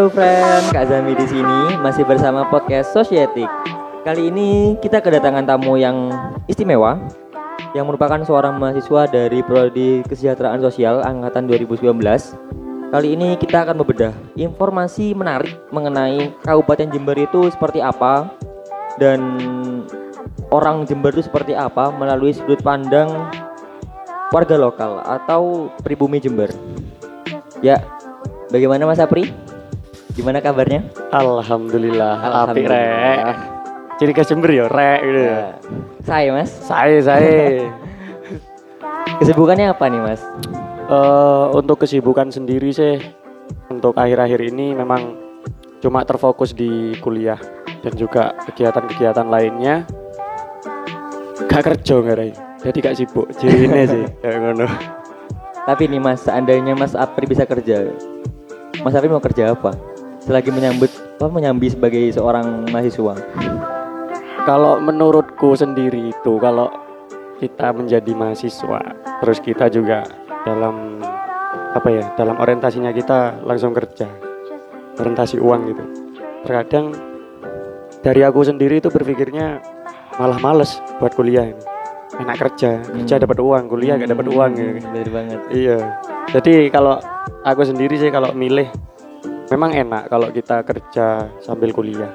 Halo friend, Kak Zami di sini masih bersama podcast Sosietik. Kali ini kita kedatangan tamu yang istimewa yang merupakan seorang mahasiswa dari Prodi Kesejahteraan Sosial angkatan 2019. Kali ini kita akan membedah informasi menarik mengenai Kabupaten Jember itu seperti apa dan orang Jember itu seperti apa melalui sudut pandang warga lokal atau pribumi Jember. Ya, bagaimana Mas Apri? Gimana kabarnya? Alhamdulillah, Alhamdulillah. rek. Ciri khas Jember ya rek gitu. ya. Saya Mas, Saya saya kesibukannya apa nih Mas? Eh, untuk kesibukan sendiri sih untuk akhir-akhir ini memang cuma terfokus di kuliah dan juga kegiatan-kegiatan lainnya. Gak kerja nggak Ray. Jadi gak sibuk. Ciri ini sih kayak ngono. Tapi nih Mas, seandainya Mas Apri bisa kerja, Mas Apri mau kerja apa? Selagi menyambut apa menyambi sebagai seorang mahasiswa. Kalau menurutku sendiri itu kalau kita menjadi mahasiswa, terus kita juga dalam apa ya, dalam orientasinya kita langsung kerja, orientasi uang gitu. Terkadang dari aku sendiri itu berpikirnya malah males buat kuliah ini. Enak kerja, kerja Hmm. dapat uang, kuliah gak dapat uang gitu. Hmm, Bener banget. Iya. Jadi kalau aku sendiri sih kalau milih memang enak kalau kita kerja sambil kuliah.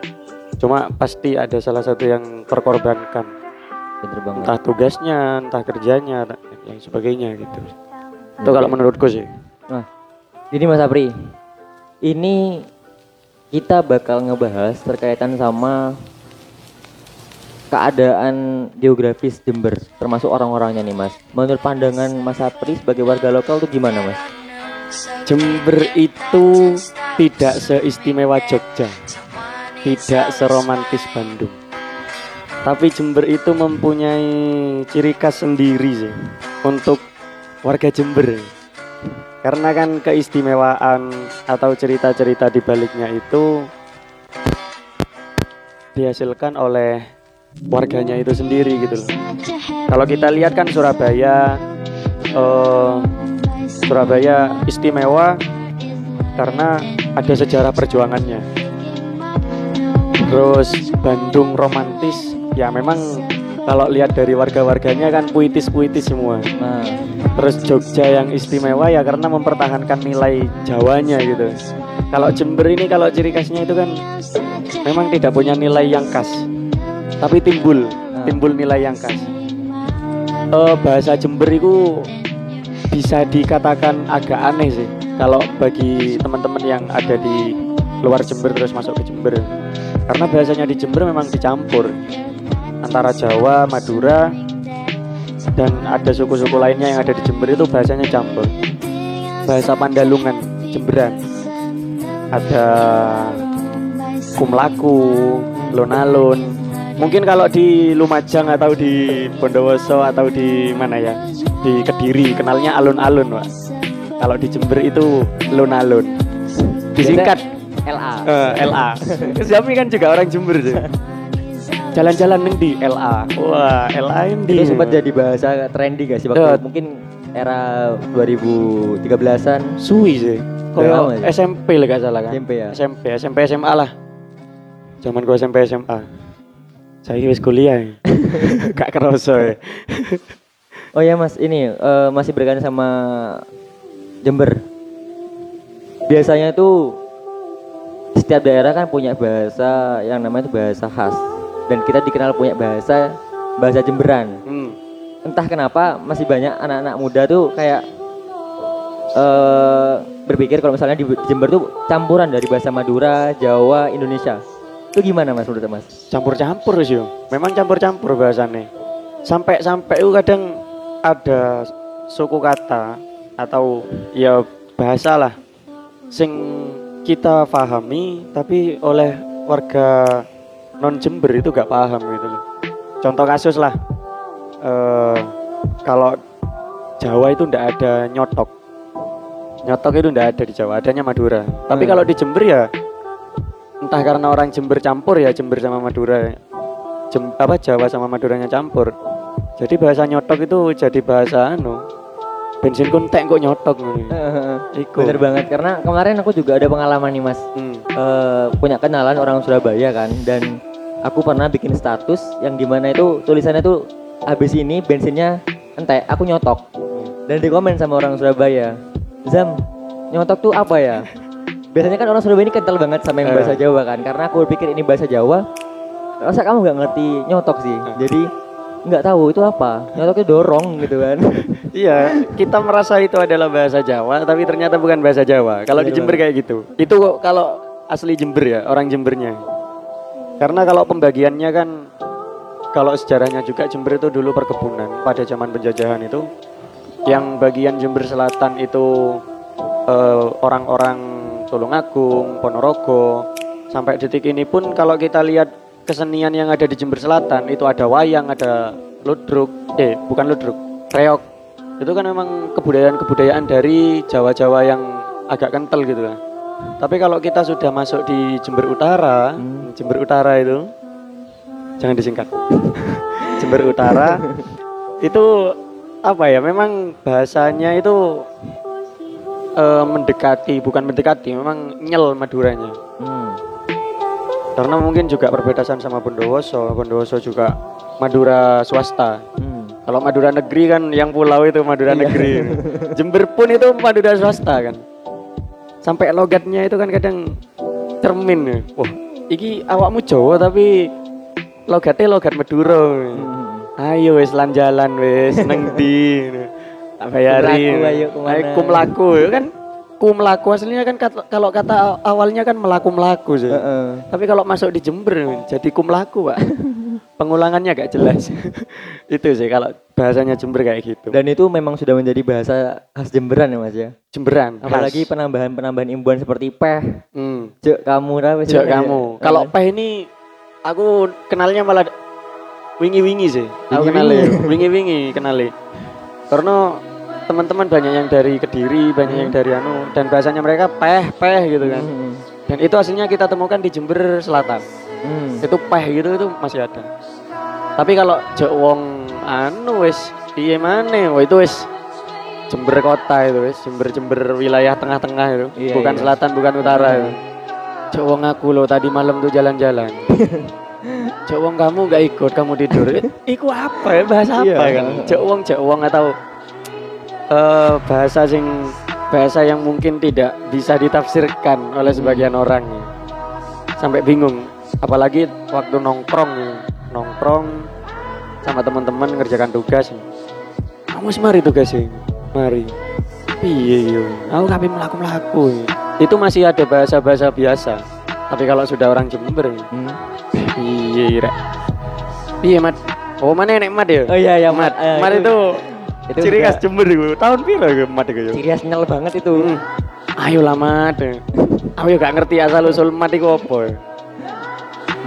Cuma pasti ada salah satu yang terkorbankan, Bener banget. entah tugasnya, entah kerjanya, dan lain sebagainya gitu. Itu kalau menurutku sih. Jadi Mas Apri, ini kita bakal ngebahas terkaitan sama keadaan geografis Jember, termasuk orang-orangnya nih Mas. Menurut pandangan Mas Apri sebagai warga lokal tuh gimana Mas? Jember itu tidak seistimewa Jogja, tidak seromantis Bandung. Tapi Jember itu mempunyai ciri khas sendiri sih untuk warga Jember. Karena kan keistimewaan atau cerita-cerita di baliknya itu dihasilkan oleh warganya itu sendiri gitu loh. Kalau kita lihat kan Surabaya eh, Surabaya istimewa karena ada sejarah perjuangannya. Terus Bandung romantis, ya memang kalau lihat dari warga-warganya kan puitis-puitis semua. Nah, Terus Jogja yang istimewa ya karena mempertahankan nilai Jawanya gitu. Kalau Jember ini kalau ciri khasnya itu kan memang tidak punya nilai yang khas, tapi timbul timbul nilai yang khas. Eh, bahasa Jember itu bisa dikatakan agak aneh sih kalau bagi teman-teman yang ada di luar Jember terus masuk ke Jember karena bahasanya di Jember memang dicampur antara Jawa, Madura dan ada suku-suku lainnya yang ada di Jember itu bahasanya campur. Bahasa Pandalungan Jemberan. Ada Kumlaku Lonalun mungkin kalau di Lumajang atau di Bondowoso atau di mana ya di Kediri kenalnya alun-alun Pak kalau di Jember itu Lonalun disingkat LA. eh, LA Zami kan juga orang Jember sih. Jalan-jalan neng di LA wah LA ini. Itu sempat jadi bahasa trendy gak sih waktu Ya. mungkin era 2013-an suwi sih. Ya? SMP lah gak salah kan. SMP ya. SMP SMP SMA lah. Zaman gua SMP SMA saya wis kuliah. Gak kerasa ya. Oh ya Mas, ini eh, masih berkaitan sama Jember. Biasanya tuh setiap daerah kan punya bahasa yang namanya itu bahasa khas dan kita dikenal punya bahasa bahasa Jemberan. hmm. Entah kenapa masih banyak anak-anak muda tuh kayak eh berpikir kalau misalnya di Jember tuh campuran dari bahasa Madura, Jawa, Indonesia. Itu gimana Mas menurut Mas? campur-campur sih memang campur-campur bahasanya sampai-sampai itu kadang ada suku kata atau ya bahasa lah sing kita pahami tapi oleh warga non Jember itu gak paham gitu loh. Contoh kasus lah eh kalau Jawa itu ndak ada nyotok. Nyotok itu ndak ada di Jawa adanya Madura. Tapi Hmm. kalau di Jember ya entah karena orang Jember campur ya Jember sama Madura. Jem, apa Jawa sama Maduranya campur. Jadi bahasa nyotok itu jadi bahasa anu bensin ku entek kok nyotok ngono. Iku. Bener banget karena kemarin aku juga ada pengalaman nih mas Hmm. Eh, punya kenalan orang Surabaya kan dan aku pernah bikin status yang di mana itu tulisannya tuh habis ini bensinnya entek aku nyotok dan di komen sama orang Surabaya Zam nyotok tuh apa ya biasanya kan orang Surabaya ini kental banget sama yang Eh. bahasa Jawa kan karena aku pikir ini bahasa Jawa rasa kamu nggak ngerti nyotok sih Eh. jadi nggak tahu itu apa nyotoknya dorong gitu kan Iya, kita merasa itu adalah bahasa Jawa, tapi ternyata bukan bahasa Jawa. Kalau di Bener Jember kayak gitu. Itu kok kalau asli Jember ya, orang Jembernya. Karena kalau pembagiannya kan, kalau sejarahnya juga Jember itu dulu perkebunan pada zaman penjajahan itu. Yang bagian Jember Selatan itu eh, orang-orang Tulungagung, Ponorogo, sampai detik ini pun kalau kita lihat kesenian yang ada di Jember Selatan itu ada wayang, ada ludruk, eh bukan ludruk, reok. Itu kan memang kebudayaan-kebudayaan dari Jawa-Jawa yang agak kental gitu kan. Tapi kalau kita sudah masuk di Jember Utara, Hmm. Jember Utara itu jangan disingkat. Jember Utara itu apa ya? Memang bahasanya itu eh, mendekati, bukan mendekati, memang nyel Maduranya. Hmm. Karena mungkin juga perbedaan sama Bondowoso. Bondowoso juga Madura swasta. Hmm. Kalau Madura negeri kan yang pulau itu Madura Iya. negeri. Jember pun itu Madura swasta kan. Sampai logatnya itu kan kadang cermin ya. Wah, iki awakmu Jawa tapi logatnya logat Madura. Hmm. Ayo wis lan jalan wis neng di. Tak bayarin. Kumlaku, ayo ke mana? kum laku ya kan. Kum laku aslinya kan kata- kalau kata awalnya kan melaku melaku sih. Heeh. Tapi kalau masuk di Jember jadi kum laku, Pak. Pengulangannya gak jelas. itu sih kalau bahasanya Jember kayak gitu. Dan itu memang sudah menjadi bahasa khas Jemberan ya Mas ya. Jemberan. Apalagi khas. penambahan-penambahan imbuhan seperti peh, hmm. cek kamu sih? Jok kamu. Kalau Eh, peh ini aku kenalnya malah wingi-wingi sih. Aku Wingi-wingi. kenali, wingi-wingi kenali. Karena teman-teman banyak yang dari Kediri, banyak yang dari anu dan bahasanya mereka peh peh gitu kan. Hmm. Dan itu aslinya kita temukan di Jember Selatan. Hmm. itu peh gitu itu masih ada tapi kalau jek wong anu wis piye maneh wah itu wis Jember kota itu wis Jember Jember wilayah tengah-tengah itu Iya, bukan iya. selatan bukan utara itu jek wong aku loh tadi malam tuh jalan-jalan jek wong kamu gak ikut kamu tidur iku apa ya bahasa apa Iya. kan jek wong jek wong atau eh bahasa sing bahasa yang mungkin tidak bisa ditafsirkan oleh sebagian orang sampai bingung apalagi waktu nongkrong ya. nongkrong sama teman-teman ngerjakan tugas. Kamu mari tugasnya mari. Iya yo aku kami melaku melaku itu masih ada bahasa-bahasa biasa. Tapi kalau sudah orang Jember Hmm. iya rek. Iya mat. Oh mana nek mat ya? Oh iya ya mat. Eh, mat itu, itu ciri khas Jember itu tahun piro ya mat itu ya ciri khas nyel banget itu. Hmm. Ayo lah mat. Aku gak ngerti asal usul mat iku apa.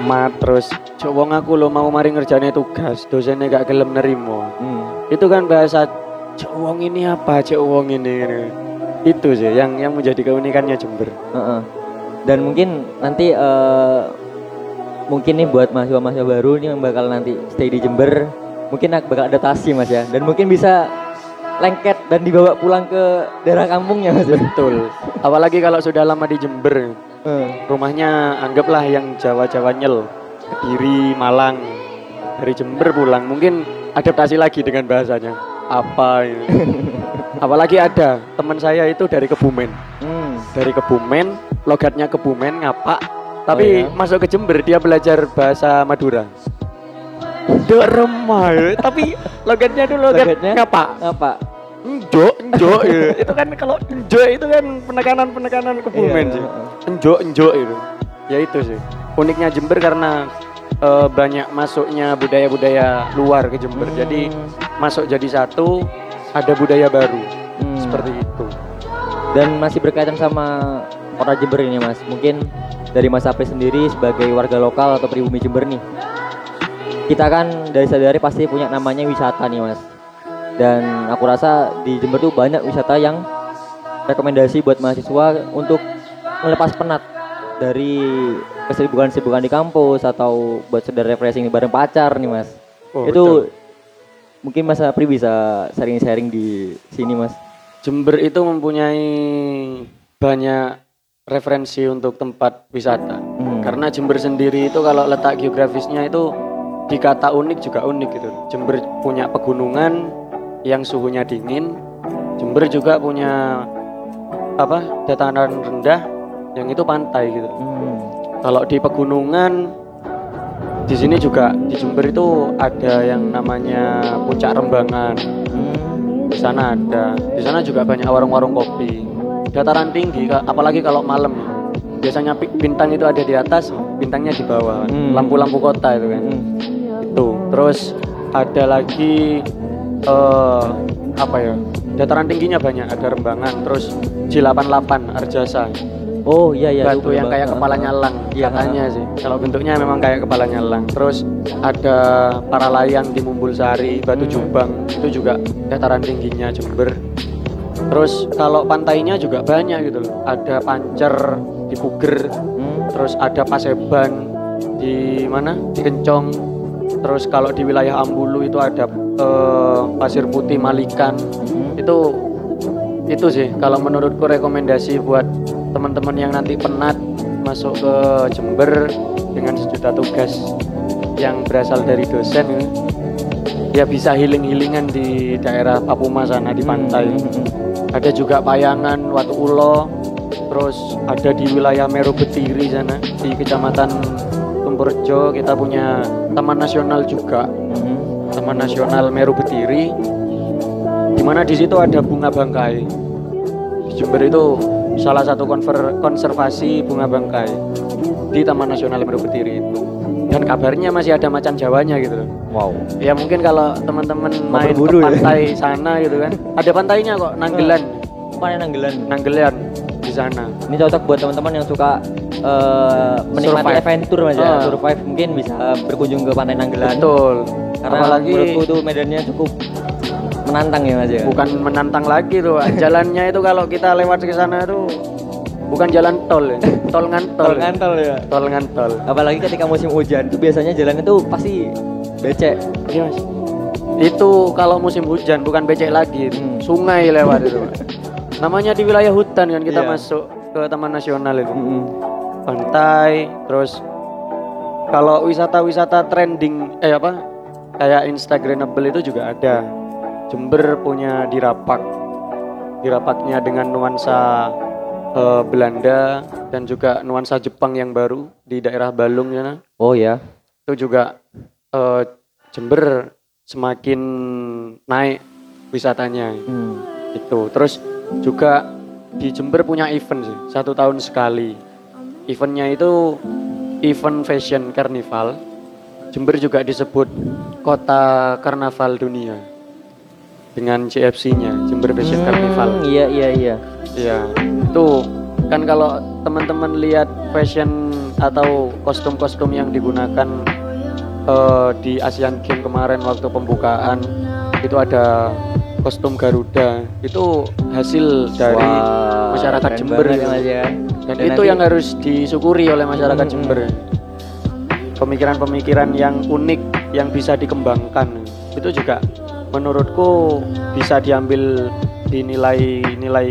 Mat terus coba aku lo mau mari ngerjane tugas, dosennya gak gelem nerimo. Hmm. Itu kan bahasa cek wong ini apa, cek wong ini. ini." Itu sih yang yang menjadi keunikannya Jember. Heeh. Dan mungkin nanti eh, mungkin nih buat mahasiswa-mahasiswa baru nih yang bakal nanti stay di Jember, mungkin ak- bakal adaptasi Mas ya. Dan mungkin bisa lengket dan dibawa pulang ke daerah kampungnya Mas. ya. Betul. Apalagi kalau sudah lama di Jember, Eh, rumahnya anggaplah yang Jawa-Jawa nyel. Kediri, Malang. Dari Jember pulang mungkin adaptasi lagi dengan bahasanya. Apa ini? Apalagi ada teman saya itu dari Kebumen. Hmm. Dari Kebumen, logatnya Kebumen ngapak. Oh, Tapi ya? masuk ke Jember dia belajar bahasa Madura. Dek remah, ya. tapi logatnya itu logat Logatnya? ngapak. Apa? Enjo, enjo ya. itu kan kalau enjo itu kan penekanan-penekanan Kebumen Iya, sih. Enjo, enjo itu. Ya itu sih. Uniknya Jember karena eh, banyak masuknya budaya-budaya luar ke Jember. Jadi Hmm. masuk jadi satu, ada budaya baru. Hmm. Seperti itu. Dan masih berkaitan sama kota Jember ini Mas. Mungkin dari Mas Apri sendiri sebagai warga lokal atau pribumi Jember nih. Kita kan dari sadari pasti punya namanya wisata nih Mas. Dan aku rasa di Jember tuh banyak wisata yang rekomendasi buat mahasiswa untuk melepas penat dari kesibukan-kesibukan di kampus atau buat sekedar refreshing bareng pacar nih Mas. Oh, itu betul. mungkin Mas Apri bisa sharing-sharing di sini Mas. Jember itu mempunyai banyak referensi untuk tempat wisata. Hmm. Karena Jember sendiri itu kalau letak geografisnya itu dikata unik juga unik gitu. Jember punya pegunungan yang suhunya dingin. Jember juga punya apa? dataran rendah yang itu pantai gitu. Hmm. Kalau di pegunungan di sini juga di Jember itu ada yang namanya Puncak Rembangan. Hmm. Di sana ada. Di sana juga banyak warung-warung kopi. Dataran tinggi, apalagi kalau malam. Biasanya bintang itu ada di atas, bintangnya di bawah. Hmm. Lampu-lampu kota itu kan. Hmm. Itu. Terus ada lagi eh apa ya? Dataran tingginya banyak, ada Rembangan, terus J88 Arjasa. Oh iya iya. batu yang kayak Bang. kepala nyalang Iya, katanya sih. Kalau bentuknya memang kayak kepala nyalang. Terus ada para layang di Mumbul Sari, Batu Hmm. Jumbang itu juga dataran tingginya Jember. Terus kalau pantainya juga banyak gitu loh. Ada Pancer di Puger, Hmm. terus ada Paseban di mana? Di Kencong. Terus kalau di wilayah Ambulu itu ada eh, Pasir Putih Malikan. Hmm. Itu itu sih kalau menurutku rekomendasi buat teman-teman yang nanti penat masuk ke Jember dengan sejuta tugas yang berasal dari dosen ya bisa healing-healingan di daerah Papuma sana di pantai Hmm, hmm, hmm. ada juga Payangan, Watu Ulo, terus ada di wilayah Meru Betiri sana di kecamatan Tumperjo kita punya Taman Nasional juga, Hmm. Taman Nasional Meru Betiri, di mana di situ ada bunga bangkai. Di Jember itu salah satu konver- konservasi bunga bangkai di Taman Nasional Meru Betiri itu. Dan kabarnya masih ada macan Jawanya gitu loh. Wow. Ya mungkin kalau teman-teman main berburu ke ya? pantai sana gitu kan. Ada pantainya kok, Nanggelan. Panen Nanggelan. Nanggelan di sana. Ini cocok buat teman-teman yang suka eh, menikmati Survive. adventure mas ya, Ah. survive mungkin bisa berkunjung ke Pantai Nanggelan. Betul. Karena Apalagi menurutku itu medannya cukup menantang ya mas ya. bukan menantang lagi tuh. Jalannya itu kalau kita lewat ke sana itu bukan jalan tol ya. Tol ngantol. Tol ngantol ya. Tol ngantol. Apalagi ketika musim hujan itu biasanya jalan itu pasti becek. Iya, Mas. Itu kalau musim hujan bukan becek lagi, Hmm. sungai lewat itu. Namanya di wilayah hutan kan kita Iya. masuk ke Taman Nasional itu. Mm-mm. Pantai, terus kalau wisata-wisata trending eh apa? Kayak Instagramable itu juga ada. Jember punya Dirapak. Dirapaknya dengan nuansa eh, Belanda dan juga nuansa Jepang yang baru di daerah Balung sana Oh ya. itu juga eh, Jember semakin naik wisatanya Hmm. itu terus juga di Jember punya event sih satu tahun sekali eventnya itu event fashion carnival Jember juga disebut kota karnaval dunia dengan JFC-nya Jember Fashion Carnival Hmm, Iya iya iya. Iya, itu kan kalau teman-teman lihat fashion atau kostum-kostum yang digunakan eh, di Asian Games kemarin waktu pembukaan itu ada kostum Garuda itu hasil dari Wah, masyarakat Jember ya, ya. Dan, itu nanti- yang harus disyukuri oleh masyarakat Mm, Jember pemikiran-pemikiran yang unik yang bisa dikembangkan itu juga menurutku bisa diambil di nilai-nilai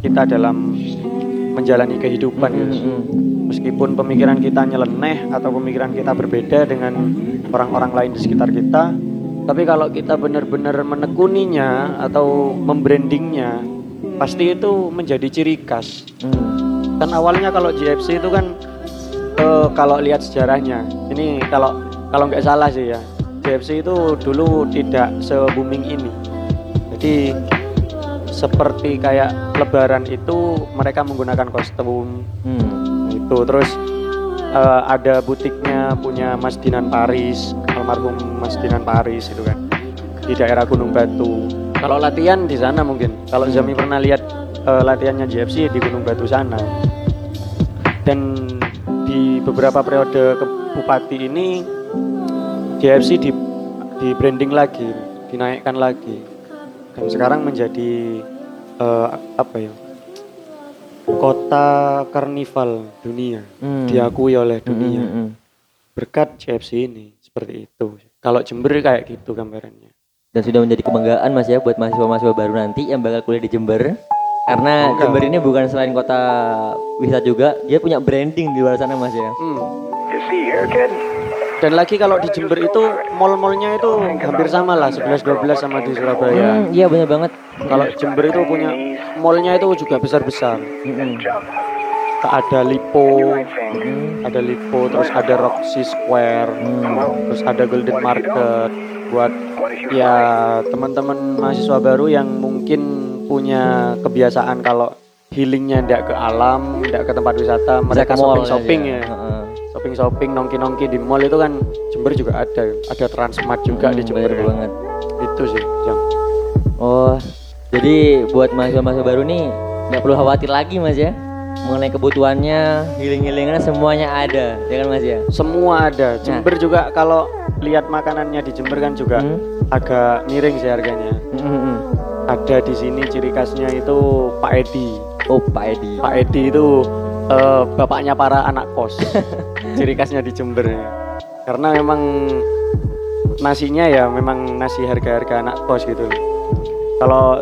kita dalam menjalani kehidupan Hmm, gitu. hmm. meskipun pemikiran kita nyeleneh atau pemikiran kita berbeda dengan orang-orang lain di sekitar kita tapi kalau kita benar-benar menekuninya atau membrandingnya pasti itu menjadi ciri khas Hmm. Kan awalnya kalau GFC itu kan eh, kalau lihat sejarahnya ini kalau kalau nggak salah sih ya GFC itu dulu tidak se booming ini. Jadi seperti kayak lebaran itu mereka menggunakan kostum. Hmm. itu terus eh, ada butiknya punya Mas Dinan Paris almarhum Mas Dinan Paris itu kan di daerah Gunung Batu. Kalau latihan di sana mungkin. Kalau Zami pernah lihat eh, latihannya JFC di Gunung Batu sana dan di beberapa periode ke bupati ini JFC di di branding lagi dinaikkan lagi dan sekarang menjadi eh, apa ya kota karnival dunia Hmm. diakui oleh Hmm, dunia hmm, hmm. berkat JFC ini seperti itu kalau Jember kayak gitu gambarannya dan sudah menjadi kebanggaan Mas ya buat mahasiswa-mahasiswa baru nanti yang bakal kuliah di Jember. Karena Enggak. Jember ini bukan selain kota wisata juga, dia punya branding di luar sana Mas ya. Hmm. Dan lagi kalau di Jember itu mall-mallnya itu hampir sama lah 11-12 sama di Surabaya. Hmm, iya benar banget. Kalau Jember itu punya mallnya itu juga besar-besar. Mm-mm. Ada Lipo, ada Lipo, terus ada Roxy Square, Hmm. terus ada Golden Market buat ya teman-teman mahasiswa baru yang mungkin punya kebiasaan kalau healingnya tidak ke alam, tidak ke tempat wisata, mereka ke mall shopping shopping aja. ya, Heeh. shopping shopping nongki nongki di mall itu kan Jember juga ada, ada Transmart juga di Hmm, Jember bener kan. banget. Itu sih, Jam. Oh, jadi buat mahasiswa-mahasiswa baru nih nggak perlu khawatir lagi Mas ya. Mengenai kebutuhannya, healing-healingnya semuanya ada, ya kan Mas ya? Semua ada. Jember juga kalau lihat makanannya di Jember kan juga Hmm. agak miring sih harganya. Mm, mm, mm. Ada di sini ciri khasnya itu Pak Edi. Oh, Pak Edi. Pak Edi itu eh, bapaknya para anak kos. ciri khasnya di Jember. Karena memang nasinya ya memang nasi harga-harga anak kos gitu. Kalau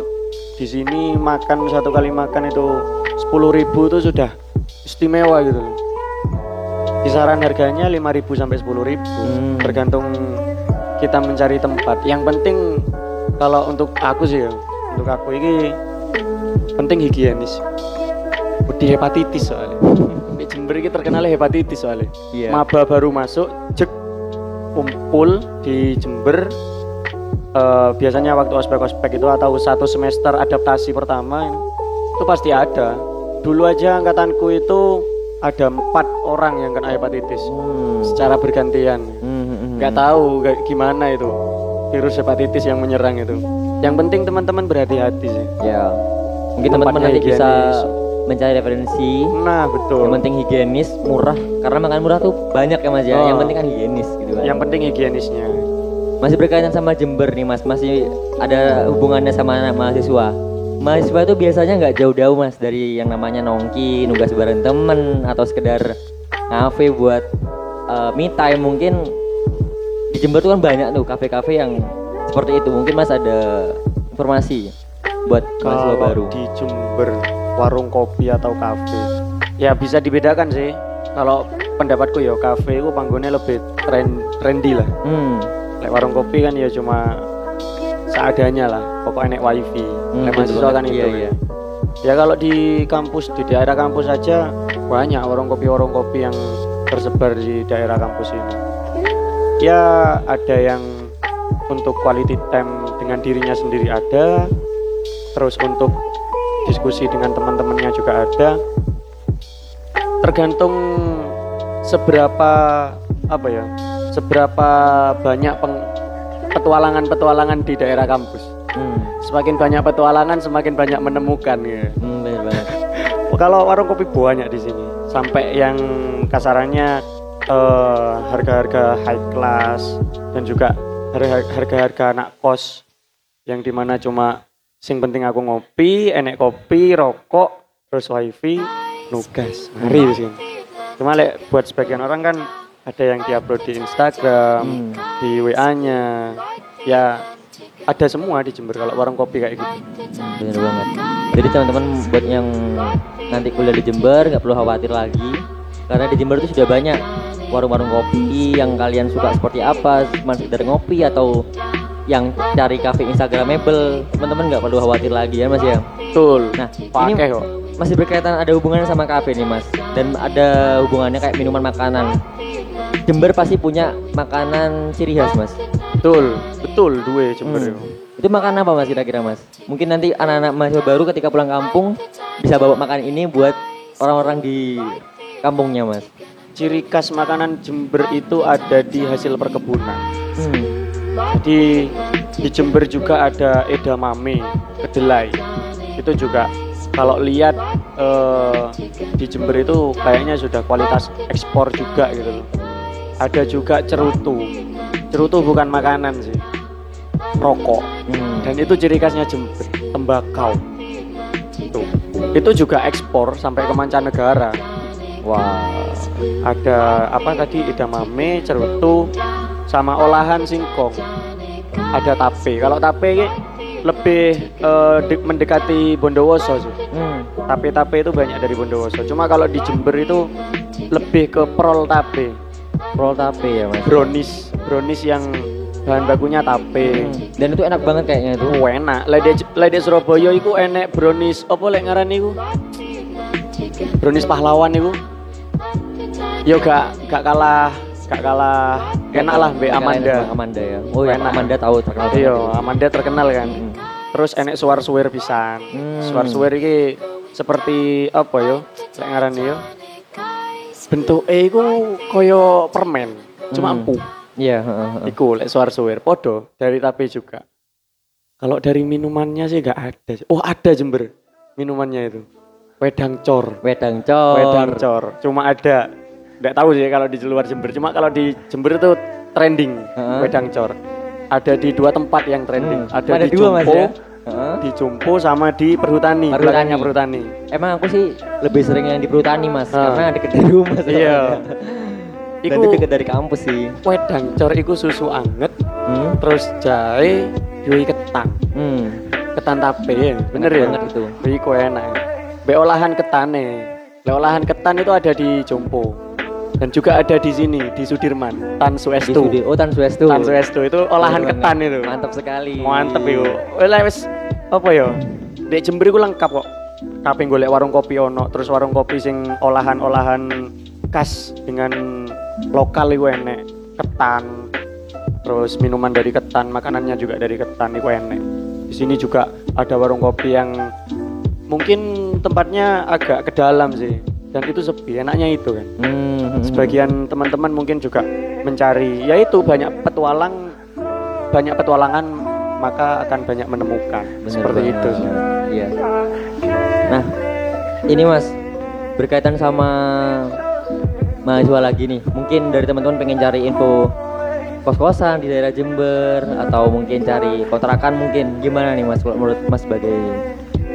di sini makan satu kali makan itu 10.000 ribu itu sudah istimewa gitu. Kisaran harganya 5.000 sampai 10.000 ribu Hmm. tergantung kita mencari tempat. Yang penting kalau untuk aku sih ya, untuk aku ini penting higienis. Di hepatitis soalnya. Di Jember ini terkenal hepatitis soalnya. Iya. Maba baru masuk, cek kumpul di Jember. Eh, biasanya waktu ospek-ospek itu atau satu semester adaptasi pertama itu pasti ada. Dulu aja angkatanku itu ada empat orang yang kena hepatitis Hmm. secara bergantian. Hmm, hmm, hmm. Nggak tahu gimana itu virus hepatitis yang menyerang itu. Yang penting teman-teman berhati-hati sih. Ya. Mungkin teman-teman nanti bisa higienis. mencari referensi. Nah betul. Yang penting higienis, murah. Karena makan murah tuh banyak ya Mas ya. Oh. Yang penting kan higienis gitu kan. Yang penting higienisnya. Masih berkaitan sama Jember nih Mas, masih ada hubungannya sama anak mahasiswa. Mahasiswa itu biasanya nggak jauh-jauh Mas dari yang namanya nongki, nugas bareng temen atau sekedar ngafe buat eh, me time mungkin di Jember tuh kan banyak tuh kafe-kafe yang seperti itu. Mungkin Mas ada informasi buat mahasiswa baru. di Jember warung kopi atau kafe ya bisa dibedakan sih. Kalau pendapatku ya kafe itu panggonnya lebih tren trendy lah. Hmm. Lek warung kopi kan ya cuma seadanya lah. Pokoknya nek wifi. Hmm, Lek betul mahasiswa kan Iya, itu. iya. Ya kalau di kampus di daerah kampus saja banyak warung kopi warung kopi yang tersebar di daerah kampus ini. Ya ada yang untuk quality time dengan dirinya sendiri ada, terus untuk diskusi dengan teman-temannya juga ada. Tergantung seberapa apa ya, seberapa banyak peng- petualangan-petualangan di daerah kampus. Hmm. Semakin banyak petualangan, semakin banyak menemukan ya. Hmm, banget. Kalau warung kopi banyak di sini, sampai yang kasarannya eh, harga-harga high class dan juga harga-harga anak kos yang di mana cuma sing penting aku ngopi, enek kopi, rokok, terus wifi, nugas, mari di sini. Cuma lek buat sebagian orang kan ada yang diupload di Instagram, Hmm. di WA-nya, ya ada semua di Jember kalau warung kopi kayak gitu. Bener banget. Jadi teman-teman buat yang nanti kuliah di Jember nggak perlu khawatir lagi karena di Jember itu sudah banyak warung-warung kopi yang kalian suka seperti apa, cuma sekedar ngopi atau yang cari cafe Instagramable, teman-teman nggak perlu khawatir lagi ya Mas ya. Betul. Nah, pakai ini kok. masih berkaitan ada hubungannya sama kafe nih Mas dan ada hubungannya kayak minuman makanan. Jember pasti punya makanan ciri khas Mas. Betul, betul dua Jember. Hmm. Itu makan apa mas kira-kira mas? Mungkin nanti anak-anak mahasiswa baru ketika pulang kampung bisa bawa makan ini buat orang-orang di kampungnya mas. Ciri khas makanan Jember itu ada di hasil perkebunan. Hmm. Jadi di Jember juga ada edamame, kedelai. Itu juga kalau lihat eh, di Jember itu kayaknya sudah kualitas ekspor juga gitu loh. Ada juga cerutu. Cerutu bukan makanan sih. Rokok. Hmm. Dan itu ciri khasnya Jember, tembakau. Itu. Itu juga ekspor sampai ke mancanegara. Wah. Ada apa tadi edamame, cerutu, sama olahan singkong. ada tape. Kalau tape lebih de- mendekati Bondowoso sih. Hmm. Tape-tape itu banyak dari Bondowoso. Cuma kalau di Jember itu lebih ke prol tape, Roll tape ya mas. brownies, brownies yang bahan bakunya tape. Hmm. Dan itu enak banget kayaknya itu. Oh, enak. Lede Lede Surabaya iku enek brownies apa lek ngaran iku? Brownies pahlawan iku. Yo gak gak kalah gak kalah enak lah Mbak Enak, Amanda. Amanda ya. Oh ya Enak. Amanda tahu terkenal. banget. Iya, Amanda terkenal kan. Hmm. Terus enek suar-suwir pisan. Hmm. Suar-suwir iki seperti apa yo? Lek ngaran yo. Bentuk E iku koyo permen, cuma Hmm. empuk. Iya. heeh. Iku lek suar-suwir podo dari tape juga. Kalau dari minumannya sih gak ada. Oh, ada Jember minumannya itu. Wedang cor. Wedang cor. Wedang cor. Cuma ada. Nggak tahu sih kalau di luar Jember. Cuma kalau di Jember itu trending Heeh. wedang cor. Ada di dua tempat yang trending. Hmm. Ada, Ada di dua mas Jumpo, ya. Di Jumpo sama di Perhutani, Perhutani. belakangnya Perhutani. Emang aku sih lebih sering yang di Perhutani mas, Ah. karena deket dari rumah. Iya. Iku itu deket dari kampus sih. wedang cor iku susu anget, Hmm. terus jahe, yui ketan. Hmm. Ketan tape bener ya? banget itu. Iku enak. Be olahan ketane. Le olahan ketan itu ada di Jompo. Dan juga ada di sini di Sudirman, Tan Di Suestu. Sudi- Oh Tan Suestu. Tan Suestu itu olahan Bener ketan itu. Mantap sekali. Mantep itu. Lah wis apa ya? Dek Jember iku lengkap kok. Kabeh golek warung kopi ono, terus warung kopi sing olahan-olahan khas dengan lokal iku enek. Ketan. Terus minuman dari ketan, makanannya juga dari ketan iku enek. Di sini juga ada warung kopi yang mungkin tempatnya agak ke dalam sih. Dan itu sepi, enaknya itu kan. Hmm. Sebagian teman-teman mungkin juga mencari, yaitu banyak petualang, banyak petualangan maka akan banyak menemukan. Bener Seperti banget. itu. Iya. Nah, ini Mas berkaitan sama mahasiswa lagi nih. Mungkin dari teman-teman pengen cari info kos-kosan di daerah Jember atau mungkin cari kontrakan mungkin gimana nih Mas menurut Mas sebagai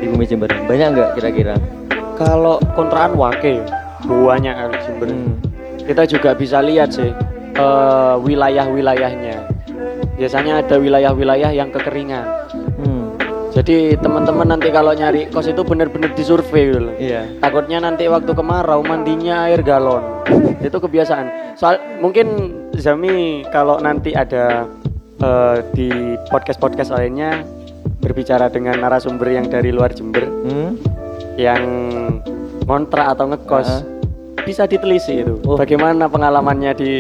di bumi Jember banyak nggak kira-kira? Kalau kontrakan wake banyak kan Jember. Hmm. Kita juga bisa lihat sih eh, wilayah-wilayahnya. Biasanya ada wilayah-wilayah yang kekeringan. Hmm. Jadi teman-teman nanti kalau nyari kos itu benar-benar disurvei gitu loh. Iya. Takutnya nanti waktu kemarau mandinya air galon. itu kebiasaan. Soal mungkin Zami kalau nanti ada eh, di podcast-podcast lainnya berbicara dengan narasumber yang dari luar Jember Hmm. Yang ngontrak atau ngekos Ah. bisa ditelisi itu. Oh. Bagaimana pengalamannya di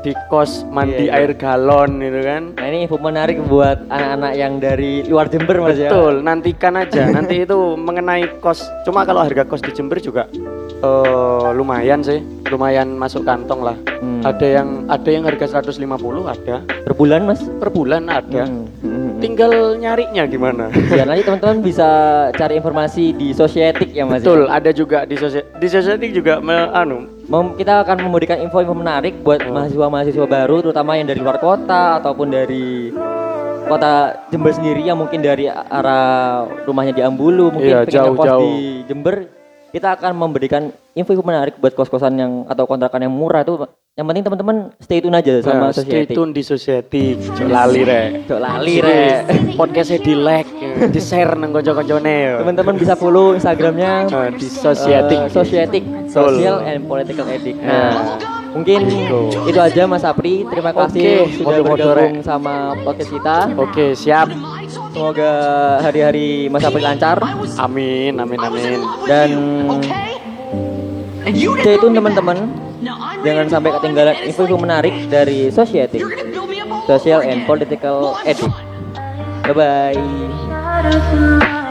di kos mandi Iya, iya. air galon itu kan. Nah ini info menarik buat anak-anak yang dari luar Jember Mas ya. Betul, nantikan aja. Nanti itu mengenai kos. Cuma kalau harga kos di Jember juga eh, lumayan sih, lumayan masuk kantong lah. Hmm. Ada yang ada yang harga 150 ada, Per bulan Mas? per bulan ada. Hmm. Tinggal nyarinya gimana. Ya nanti teman-teman bisa cari informasi di Sosietik ya Mas. ya? Betul, ada juga di sosial di sosial juga me- anu Mem- kita akan memberikan info-info menarik buat Hmm. mahasiswa-mahasiswa baru terutama yang dari luar kota ataupun dari kota Jember sendiri yang mungkin dari arah rumahnya di Ambulu mungkin Iya, pengen ngekos jauh-jauh. di Jember kita akan memberikan info-info menarik buat kos-kosan yang atau kontrakan yang murah itu yang penting teman-teman stay tune aja sama Nah, stay Society tune di Society. Jok lali rek. Jok lali rek Podcastnya di like, di share nang konco-koncone yo. teman-teman bisa follow Instagramnya Nah, di Society. Eh, Societic, Betul. Social and Political Ethic. Ya. Nah, mungkin itu aja Mas Apri. Terima kasih Oke, sudah bergabung sama podcast kita. Oke, siap. Semoga hari-hari Mas Apri lancar Amin, amin, amin. dan stay tune teman-teman. Jangan sampai ketinggalan info-info menarik dari Societic, Social and Political Ethic. Bye bye. Not a